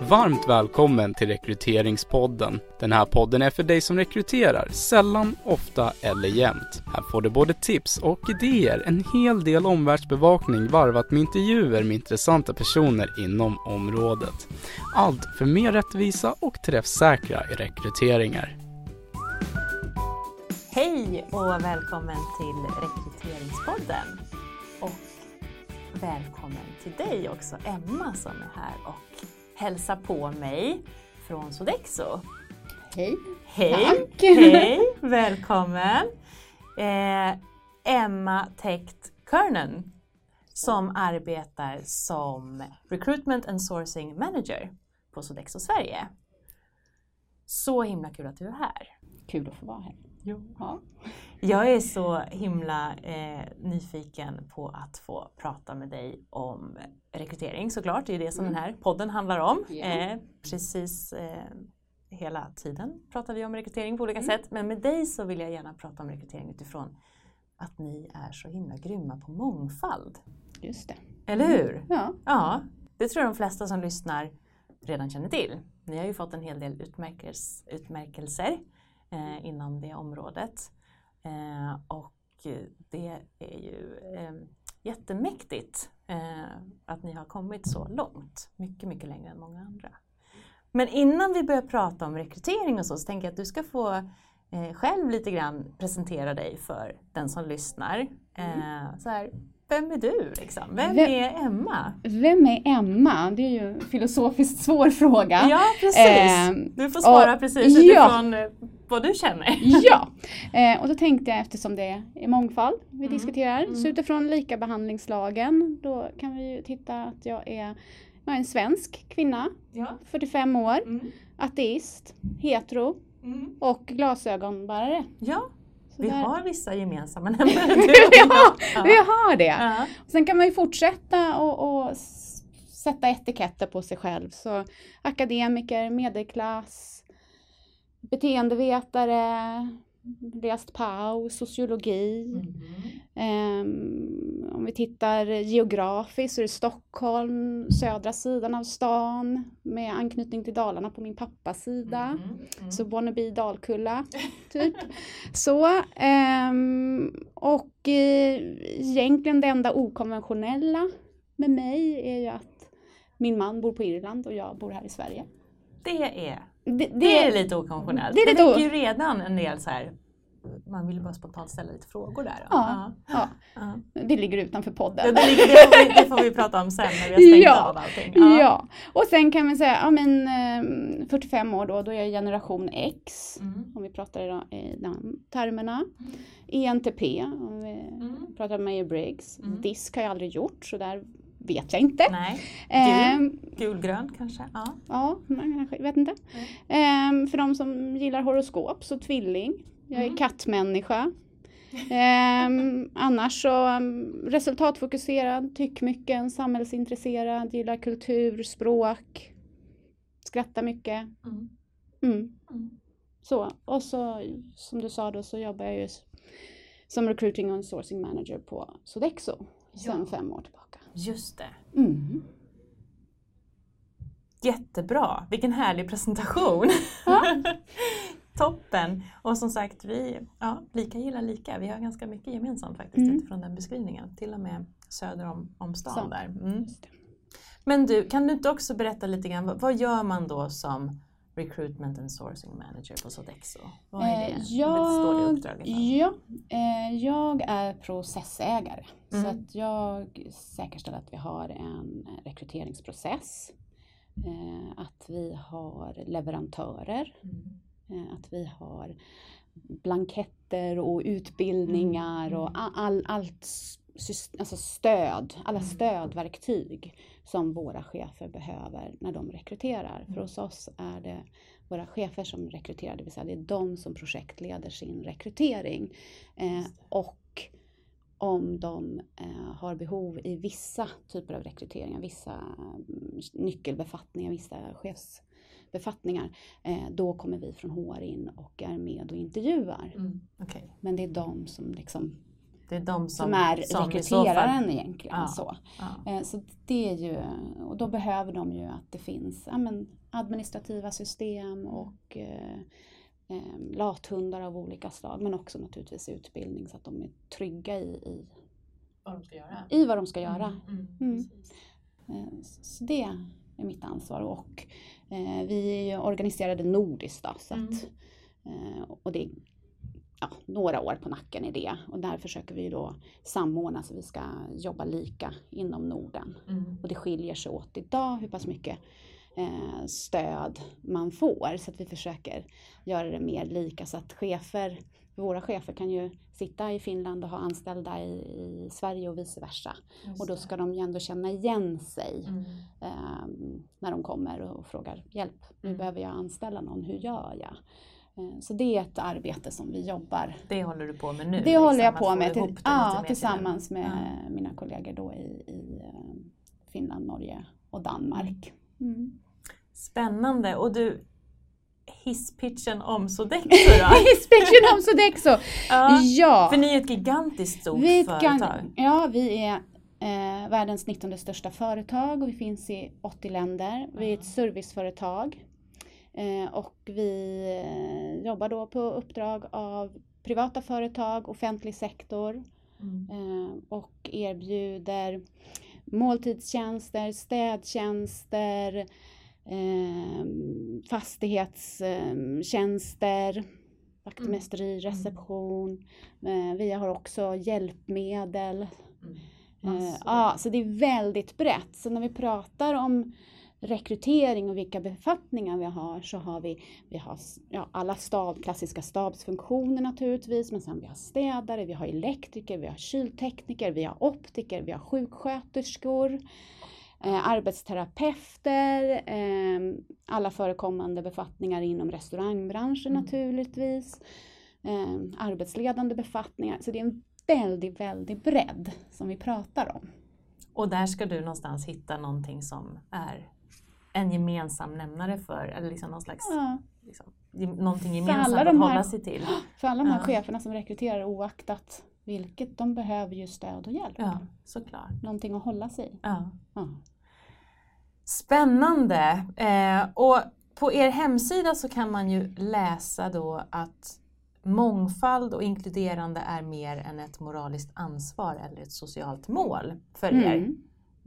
Varmt välkommen till Rekryteringspodden. Den här podden är för dig som rekryterar, sällan, ofta eller jämt. Här får du både tips och idéer, en hel del omvärldsbevakning varvat med intervjuer med intressanta personer inom området. Allt för mer rättvisa och träffsäkra rekryteringar. Hej och välkommen till Rekryteringspodden. Och välkommen till dig också, Emma som är här och hälsar på mig från Sodexo. Hej! Hej! Tack. Hej! Välkommen! Eh, Emma Techt Kernen som arbetar som Recruitment and Sourcing Manager på Sodexo Sverige. Så himla kul att du är här. Kul att få vara här. Ja. Jag är så himla eh, nyfiken på att få prata med dig om rekrytering såklart. Det är det som Mm. den här podden handlar om. Ja. Eh, precis eh, hela tiden pratar vi om rekrytering på olika Mm. sätt. Men med dig så vill jag gärna prata om rekrytering utifrån att ni är så himla grymma på mångfald. Just det. Eller hur? Ja. Ja, det tror jag de flesta som lyssnar redan känner till. Ni har ju fått en hel del utmärkels, utmärkelser eh, inom det området. Eh, och det är ju eh, jättemäktigt eh, att ni har kommit så långt. Mycket, mycket längre än många andra. Men innan vi börjar prata om rekrytering och så, så tänker jag att du ska få eh, själv lite grann presentera dig för den som lyssnar. Eh, så här, vem är du liksom? Vem Vem- är Emma? Vem är Emma? Det är ju en filosofiskt svår fråga. Ja, precis. Du får svara och- precis ja. utifrån eh, vad du känner. Ja, eh, och då tänkte jag eftersom det är mångfald vi Mm, diskuterar, mm. så utifrån likabehandlingslagen, då kan vi ju titta att jag är, jag är en svensk kvinna, Ja. 45 år, Mm. ateist, hetero Mm. och glasögonbärare. Ja, Så vi där- har vissa gemensamma nämnare. vi, har, vi har det! Ja. Sen kan man ju fortsätta och, och sätta etiketter på sig själv. Så akademiker, medelklass, beteendevetare, läst PAU, sociologi. Mhm. Ehm, om vi tittar geografiskt så är det Stockholm, södra sidan av stan med anknytning till Dalarna på min pappas sida. Mhm. Mm. Så wannabe Dalkulla, typ. Så. ehm, och eh, egentligen det enda okonventionella med mig är ju att min man bor på Irland och jag bor här i Sverige. Det är, Det, det är lite okonventionellt. det är Det, väcker ju redan en del så här, man vill bara spontant ställa lite frågor där. Ja. ja, Ja. det ligger utanför Ja, podden. det, ligger, det, får vi, det får vi prata om sen när vi har stängt Ja. av allting. Ja. och sen kan man säga, ja men ehm, 45 år då, då är jag generation X. Mm. Om vi pratar i i de termerna. ENTP, om vi Mm. pratar om Meyer-Briggs. Mm. DISK har jag aldrig gjort, så där vet jag inte. Nej, Ehm, gulgrön kanske? Ja. ja, kanske, vet inte. Ehm, för de som gillar horoskop, så tvilling. Jag är Mm. kattmänniska. Ehm, annars så um, resultatfokuserad, tyckmycken, samhällsintresserad, gillar kultur, språk, skrattar mycket. Mm. Mm. Mm. Så, och så som du sa då så jobbar jag ju som recruiting and sourcing manager på Sodexo sedan fem år tillbaka. Just det. Mm. Jättebra, vilken härlig presentation! Ja. Toppen! Och som sagt, vi, ja, lika gillar lika. Vi har ganska mycket gemensamt faktiskt Mm. utifrån den beskrivningen. Till och med söder om, om stan Sant. där. Mm. Men du, kan du inte också berätta lite grann, vad gör man då som Recruitment and Sourcing Manager på Sodexo? Vad är det? Eh, Vad står det jag, uppdraget? ja, eh, jag är processägare. Så Mm. att jag säkerställer att vi har en rekryteringsprocess. Eh, att vi har leverantörer. Mm. Att vi har blanketter och utbildningar Mm. och all, allt alltså stöd, alla Mm. stödverktyg som våra chefer behöver när de rekryterar. För Mm. hos oss är det våra chefer som rekryterar, det vill säga det är de som projektleder sin rekrytering. Eh, och om de eh, har behov i vissa typer av rekryteringar, vissa mm, nyckelbefattningar, vissa chefsbefattningar, eh, då kommer vi från HR in och är med och intervjuar. Mm. Okej. Men det är de som liksom Det är de som, som är som så fall- rekryteraren egentligen. Ja. Så. Ja. Eh, Så det är ju, och då behöver de ju att det finns ja, men, administrativa system och eh, eh, lathundar av olika slag men också naturligtvis utbildning så att de är trygga i, i, Vad de ska göra. i vad de ska göra. Mm. Mm. precis. Eh, Så det är mitt ansvar och eh, vi är ju organiserade nordiskt då, så Mm. att, eh, och det är ja, några år på nacken i det och där försöker vi då samordna så vi ska jobba lika inom Norden. Mm. Och det skiljer sig åt idag hur pass mycket eh, stöd man får så att vi försöker göra det mer lika så att chefer, våra chefer kan ju sitta i Finland och ha anställda i, i Sverige och vice versa. Och då ska de ju ändå känna igen sig Mm. ehm, när de kommer och frågar hjälp. Nu Mm. behöver jag anställa någon, hur gör jag? Eh, Så det är ett arbete som vi jobbar. Det håller du på med nu? Det håller liksom, jag att på med till, ja, tillsammans med mina kollegor då i, i eh, Finland, Norge och Danmark. Mm. Spännande! Och du, hisspitchen om Sodexo då? Hisspitchen om Sodexo! ja. Ja, För ni är ett gigantiskt stort vi, företag. ja, vi är eh, världens 19 största företag och vi finns i 80 länder. Vi är ett serviceföretag och vi eh, jobbar då på uppdrag av privata företag, offentlig sektor Mm. eh, och erbjuder måltidstjänster, städtjänster, eh, fastighetstjänster, vaktmästeri, reception. Eh, vi har också hjälpmedel. Mm. Eh, ja, så det är väldigt brett. Så när vi pratar om rekrytering och vilka befattningar vi har så har vi, vi har ja, alla stab, klassiska stabsfunktioner naturligtvis men sen vi har städare, vi har elektriker, vi har kyltekniker, vi har optiker, vi har sjuksköterskor, eh, arbetsterapeuter, eh, alla förekommande befattningar inom restaurangbranschen Mm. naturligtvis, eh, arbetsledande befattningar. Så det är en väldigt, väldigt bredd som vi pratar om. Och där ska du någonstans hitta någonting som är en gemensam nämnare för, eller liksom någon slags, Ja. liksom, någonting gemensamt alla att här- hålla sig till. För alla de här Ja. cheferna som rekryterar oaktat vilket, de behöver ju stöd och hjälp. Ja, såklart. Någonting att hålla sig i. Ja. Ja. Spännande! Eh, och på er hemsida så kan man ju läsa då att mångfald och inkluderande är mer än ett moraliskt ansvar eller ett socialt mål för er.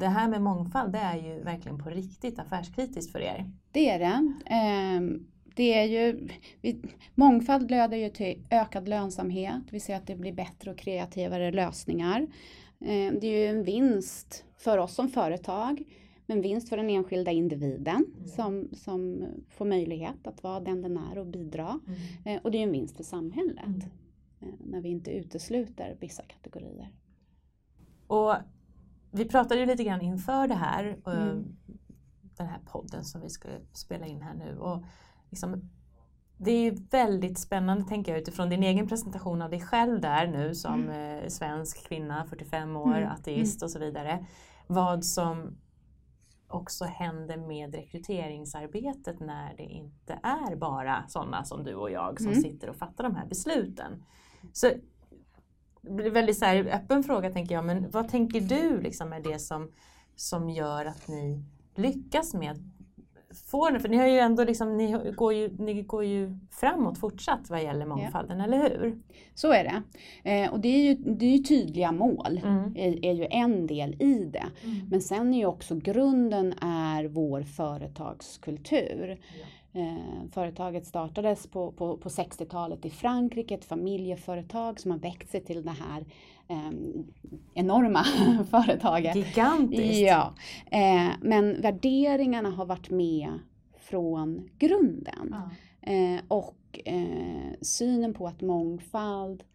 Mm. Det här med mångfald det är ju verkligen på riktigt affärskritiskt för er. Det är det. Ehm, Det är ju, vi, mångfald leder ju till ökad lönsamhet. Vi ser att det blir bättre och kreativare lösningar. Ehm, Det är ju en vinst för oss som företag, men vinst för den enskilda individen som, som får möjlighet att vara den den är och bidra. Eh, Och det är en vinst för samhället Mm. eh, när vi inte utesluter vissa kategorier. Och vi pratade ju lite grann inför det här, eh, Mm. den här podden som vi ska spela in här nu. Och liksom, det är ju väldigt spännande tänker jag utifrån din egen presentation av dig själv där nu som eh, svensk kvinna, 45 år, Mm. ateist och så vidare. Vad som också händer med rekryteringsarbetet när det inte är bara sådana som du och jag som Mm. sitter och fattar de här besluten. Så blir väldigt så här, öppen fråga tänker jag, men vad tänker du liksom är det som, som gör att ni lyckas med att få det? För ni har ju ändå liksom, ni går ju, ni går ju framåt fortsatt vad gäller mångfalden, eller hur? Så är det. Eh, och det är ju, det är ju tydliga mål, Mm. är, är ju en del i det. Men sen är ju också grunden är vår företagskultur. Eh, företaget startades på, på, på 60-talet i Frankrike, ett familjeföretag som har växt sig till det här eh, enorma företaget. Gigantiskt! Ja, eh, men värderingarna har varit med från grunden. Ja. Eh, och eh, synen på att mångfald eh,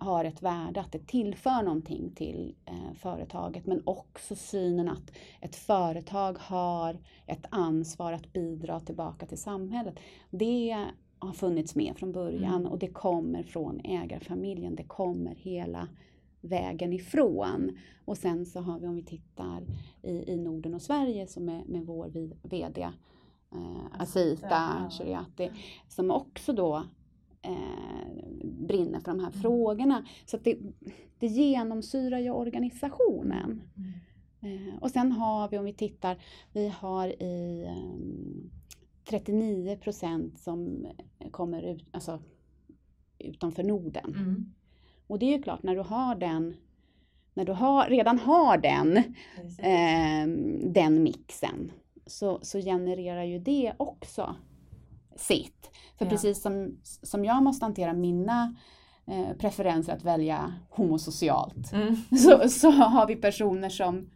har ett värde, att det tillför någonting till eh, företaget. Men också synen att ett företag har ett ansvar att bidra tillbaka till samhället. Det har funnits med från början Mm. och det kommer från ägarfamiljen. Det kommer hela vägen ifrån. Och sen så har vi, om vi tittar i, i Norden och Sverige som är med vår VD eh, Asita. Shariati som också då eh, brinner för de här frågorna. Så det, det genomsyrar ju organisationen. Eh, och sen har vi, om vi tittar, vi har i eh, 39 procent som kommer ut, alltså, utanför Norden. Mm. Och det är ju klart, när du har den, när du har, redan har den, eh, den mixen, så, så genererar ju det också sitt. För Ja. precis som, som jag måste hantera mina eh, preferenser att välja homosocialt, Mm. så, så har vi personer som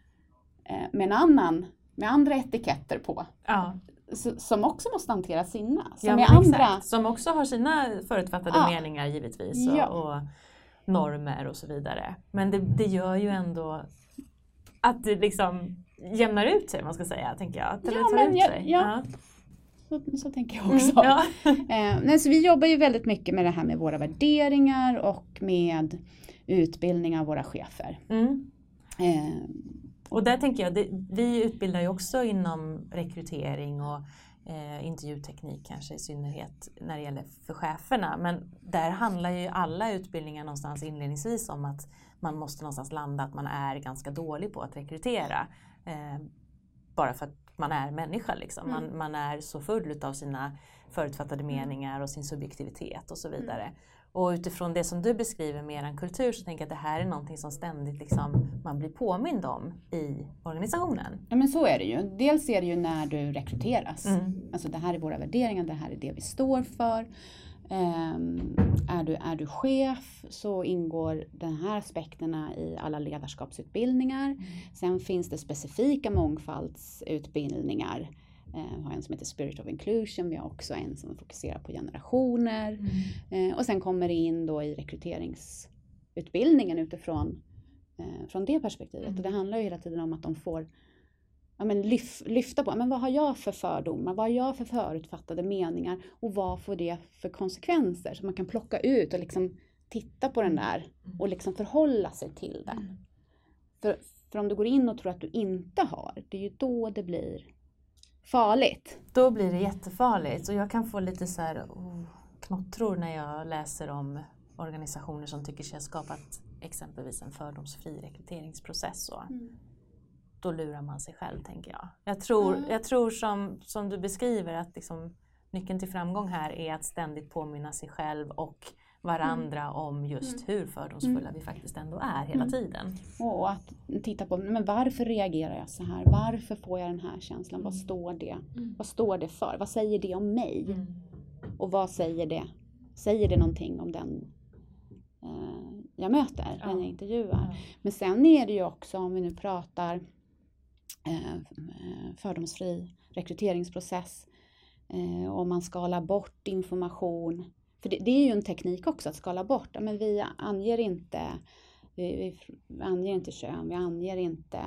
eh, med en annan, med andra etiketter på, Ja, så, som också måste hantera sina. Som ja andra. Som också har sina förutfattade Ja. meningar givetvis och, och normer och så vidare. Men det, det gör ju ändå att det liksom jämnar ut sig, man ska säga, tänker jag. Att det Ja, tar ut ja, sig. ja. Så, så tänker jag Mm, också. ja. Eh, nej, så vi jobbar ju väldigt mycket med det här med våra värderingar och med utbildning av våra chefer. Mm. Eh, Och där tänker jag, det, vi utbildar ju också inom rekrytering och eh, intervjuteknik kanske i synnerhet när det gäller för cheferna. Men där handlar ju alla utbildningar någonstans inledningsvis om att man måste någonstans landa att man är ganska dålig på att rekrytera. Eh, bara för att man är människa liksom. Man, man är så full av sina förutfattade meningar och sin subjektivitet och så vidare. Och utifrån det som du beskriver med er kultur så tänker jag att det här är någonting som ständigt liksom man blir påmind om i organisationen. ja men så är det ju. Dels är det ju när du rekryteras. Mm. Alltså det här är våra värderingar, det här är det vi står för. Ehm, är, du, är du chef så ingår de här aspekterna i alla ledarskapsutbildningar. Sen finns det specifika mångfaldsutbildningar. Vi har en som heter Spirit of Inclusion, vi har också en som fokuserar på generationer. Eh, och sen kommer det in då i rekryteringsutbildningen utifrån eh, från det perspektivet. Och det handlar ju hela tiden om att de får ja, men lyf, lyfta på, men vad har jag för fördomar, vad har jag för förutfattade meningar och vad får det för konsekvenser? Så man kan plocka ut och liksom titta på den där och liksom förhålla sig till den. För, för om du går in och tror att du inte har, det är ju då det blir farligt. Då blir det jättefarligt och jag kan få lite så här oh, knottror när jag läser om organisationer som tycker sig ha skapat exempelvis en fördomsfri rekryteringsprocess. Och Då lurar man sig själv tänker jag. Jag tror, Ja. jag tror som, som du beskriver att liksom, nyckeln till framgång här är att ständigt påminna sig själv och varandra om just hur fördomsfulla vi faktiskt ändå är hela Mm. tiden. Och att titta på, men varför reagerar jag så här? Varför får jag den här känslan? Vad står det? Vad står det för? Vad säger det om mig? Och vad säger det? Säger det någonting om den eh, jag möter, Ja. den jag intervjuar? Ja. Men sen är det ju också, om vi nu pratar fördomsfri rekryteringsprocess, eh, om man skalar bort information. För det, det är ju en teknik också att skala bort. Ja, Men vi anger inte vi, vi anger inte kön, vi anger inte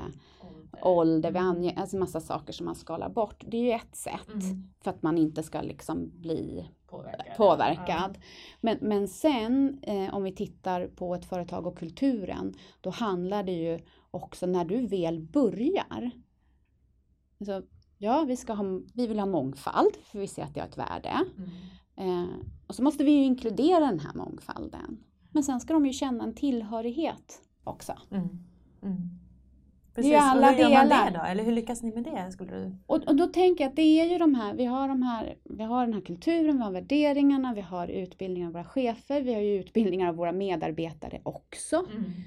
ålder, vi anger alltså massa saker som man skalar bort. Det är ju ett sätt Mm. för att man inte ska liksom bli Påverkad. påverkad. Men, men sen eh, om vi tittar på ett företag och kulturen, då handlar det ju också när du väl börjar. Alltså, ja, vi, ska ha, vi vill ha mångfald, för vi ser att det har ett värde. Mm. Eh, och så måste vi ju inkludera den här mångfalden. Men sen ska de ju känna en tillhörighet också. Mm. Mm. är Precis, ju alla och hur gör man delar. det då? Eller hur lyckas ni med det? Skulle du... Och, och då tänker jag att det är ju de här, vi har de här, vi har den här kulturen, vi har värderingarna, vi har utbildningar av våra chefer, vi har ju utbildningar av våra medarbetare också.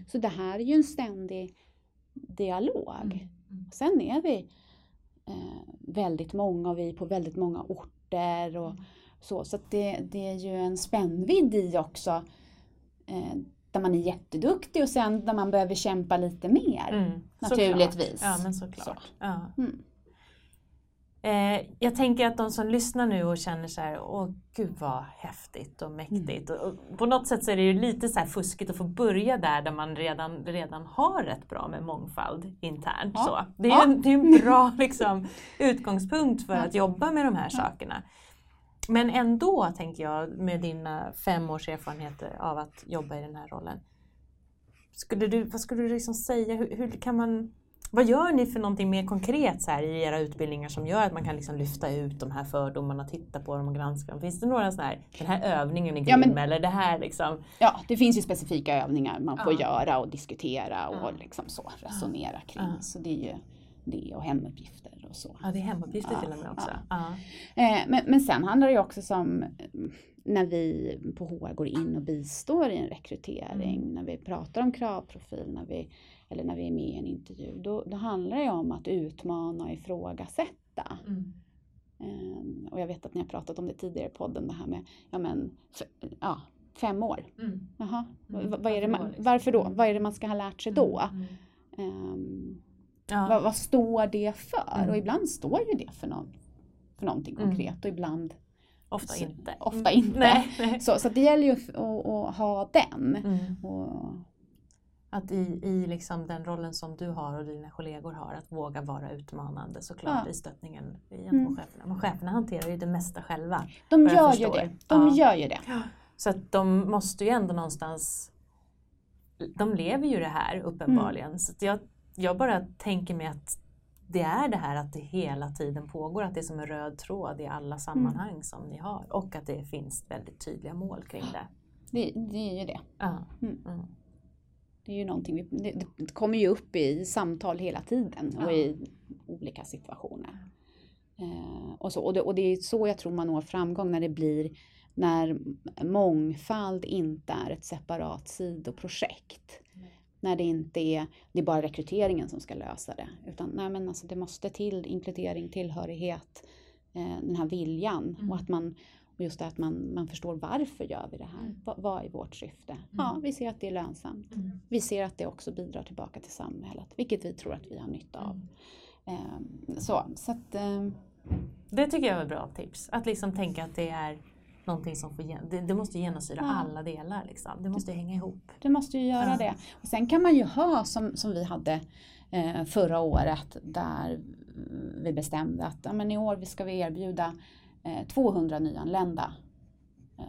Så det här är ju en ständig dialog. Mm. Sen är vi eh, väldigt många och vi är på väldigt många orter och så. Så att det, det är ju en spännvidd i också. Eh, där man är jätteduktig och sen där man behöver kämpa lite mer. Mm, Naturligtvis. såklart. Ja, men såklart. Ja. Mm. Eh, jag tänker att de som lyssnar nu och känner så här, åh gud vad häftigt och mäktigt. Mm. Och, på något sätt så är det ju lite så här fuskigt att få börja där, där man redan, redan har rätt bra med mångfald internt. Ja. Så. Det är ju Ja. en, det är en bra liksom, utgångspunkt för att jobba med de här sakerna. Men ändå tänker jag med dina fem års erfarenheter av att jobba i den här rollen. Skulle du, vad skulle du liksom säga, hur, hur kan man Vad gör ni för någonting mer konkret så här, i era utbildningar som gör att man kan liksom lyfta ut de här fördomarna, titta på dem och granska dem? Finns det några sådana här, den här övningen i GRIM Ja, men- eller det här liksom? Ja, det finns ju specifika övningar man får Ja. göra och diskutera och Ja. liksom så resonera kring. Så det är ju det och hemuppgifter och så. Ja, det är hemuppgifter till och med också. Eh, men, men sen handlar det ju också som mm, när vi på HR går in och bistår i en rekrytering, Mm. när vi pratar om kravprofil, när vi, eller när vi är med i en intervju, då, då handlar det om att utmana och ifrågasätta. Mm. Eh, och jag vet att ni har pratat om det tidigare i podden, det här med ja, men, ja, fem år. Mm. Jaha, Mm, vad, är det man, liksom? varför då? Mm. Vad är det man ska ha lärt sig då? Mm. Ehm, Ja. vad, vad står det för? Mm. Och ibland står ju det för, någon, för någonting Mm. konkret och ibland Ofta inte. ofta Mm. inte. Nej. nej. så. Så det gäller ju att, att, att ha den. Mm. Och, Att i, i liksom den rollen som du har och dina kollegor har, att våga vara utmanande såklart Ja. i stöttningen gentemot Mm. cheferna. Men cheferna hanterar ju det mesta själva. de gör ju det. De Ja. gör ju det. Så att de måste ju ändå någonstans, de lever ju det här uppenbarligen. Mm. Så jag, jag bara tänker mig att det är det här att det hela tiden pågår, att det är som en röd tråd i alla sammanhang Mm. som ni har och att det finns väldigt tydliga mål kring det. det. Det är ju det. Ja. Mm. Mm. Det är ju någonting vi, det, det kommer ju upp i samtal hela tiden och i olika situationer. Eh, och, så, och, det, och det är så jag tror man når framgång när det blir när mångfald inte är ett separat sidoprojekt. Nej. När det inte är, det är bara rekryteringen som ska lösa det. Utan nej, men alltså det måste till inkludering, tillhörighet, eh, den här viljan. Mm. Och att man just det att man, man förstår varför gör vi det här? Mm. Vad, vad är vårt syfte? Ja, vi ser att det är lönsamt. Mm. Vi ser att det också bidrar tillbaka till samhället, vilket vi tror att vi har nytta av. Mm. Eh, så, så att, eh, Det tycker jag var bra tips. Att liksom tänka att det är någonting som får, det, det måste genomsyra Ja. alla delar. Liksom. Det måste ju hänga ihop. du måste ju göra Ja. det. Och sen kan man ju ha som, som vi hade eh, förra året där vi bestämde att ja, men i år ska vi erbjuda 200 nyanlända eh,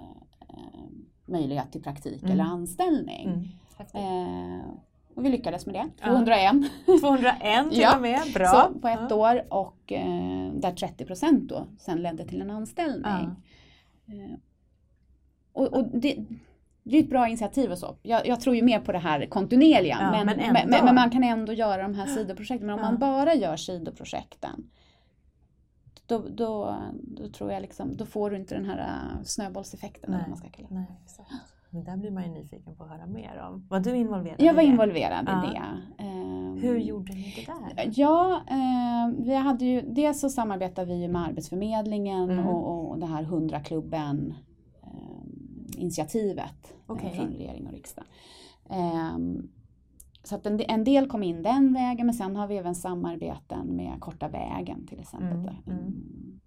eh, möjlighet till praktik Mm. eller anställning. Mm. Eh, och vi lyckades med det, Ja. 201. 201 till Ja. och med, bra. Så på ett år och eh, där 30 procent då sen ledde till en anställning. Ja. Eh, och och det, det är ett bra initiativ och så. Jag, jag tror ju mer på det här kontinuerliga. Ja, men, men men, men, man kan ändå göra de här sidoprojekten. Men om Ja. man bara gör sidoprojekten då, då, då tror jag liksom, då får du inte den här äh, snöbollseffekten Nej. man ska kalla det. Nej, exakt. Men där blir man ju nyfiken på att höra mer om. Var du involverad Jag i var det? involverad Ja. i det. Ehm, Hur gjorde ni det där? Ja, eh, vi hade ju, dels så samarbetar vi med Arbetsförmedlingen Mm. och, och det här 100-klubben eh, initiativet eh, Okej. från regering och riksdag. Så att en, en del kom in den vägen men sen har vi även samarbeten med Korta vägen till exempel. Mm, mm. Mm.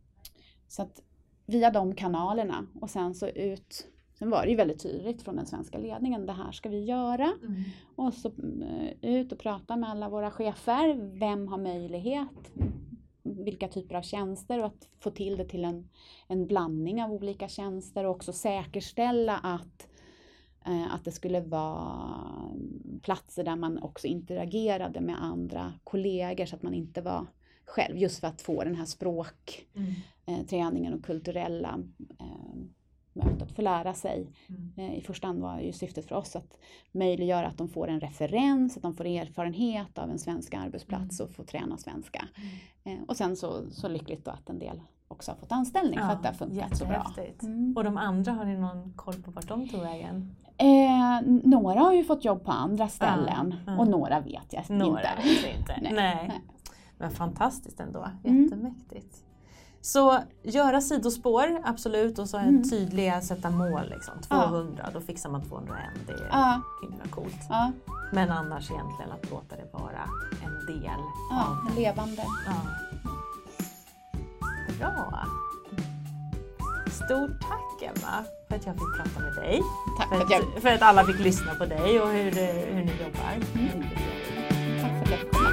Så att via de kanalerna och sen så ut Sen var det ju väldigt tydligt från den svenska ledningen, det här ska vi göra. Mm. Och så eh, ut och prata med alla våra chefer. Vem har möjlighet? Vilka typer av tjänster och att få till det till en, en blandning av olika tjänster och också säkerställa att, att det skulle vara platser där man också interagerade med andra kollegor så att man inte var själv. Just för att få den här språkträningen Mm. och kulturella eh, mötet, få lära sig Mm. Eh, I första hand var ju syftet för oss att möjliggöra att de får en referens, att de får erfarenhet av en svensk arbetsplats Mm. och får träna svenska. Eh, Och sen så, så lyckligt då att en del också har fått anställning för att det har funkat så bra. Mm. Och de andra, har ni någon koll på vart de tog vägen? Eh, några har ju fått jobb på andra ställen ja. och några vet jag Några inte. vet inte. Nej, Nej. Men fantastiskt ändå. Mm. Jättemäktigt. Så göra sidospår, absolut. Och så Mm. tydliga sätta mål. Liksom. Ja. 200, då fixar man 201. Det är Ja, himla coolt. ja, Men annars egentligen att låta det vara en del ja, av det. levande. Ja. Bra. Stort tack Emma för att jag fick prata med dig. Tack för, att, jag... för att alla fick lyssna på dig och hur, hur ni jobbar. Mm. Tack för att jag fick komma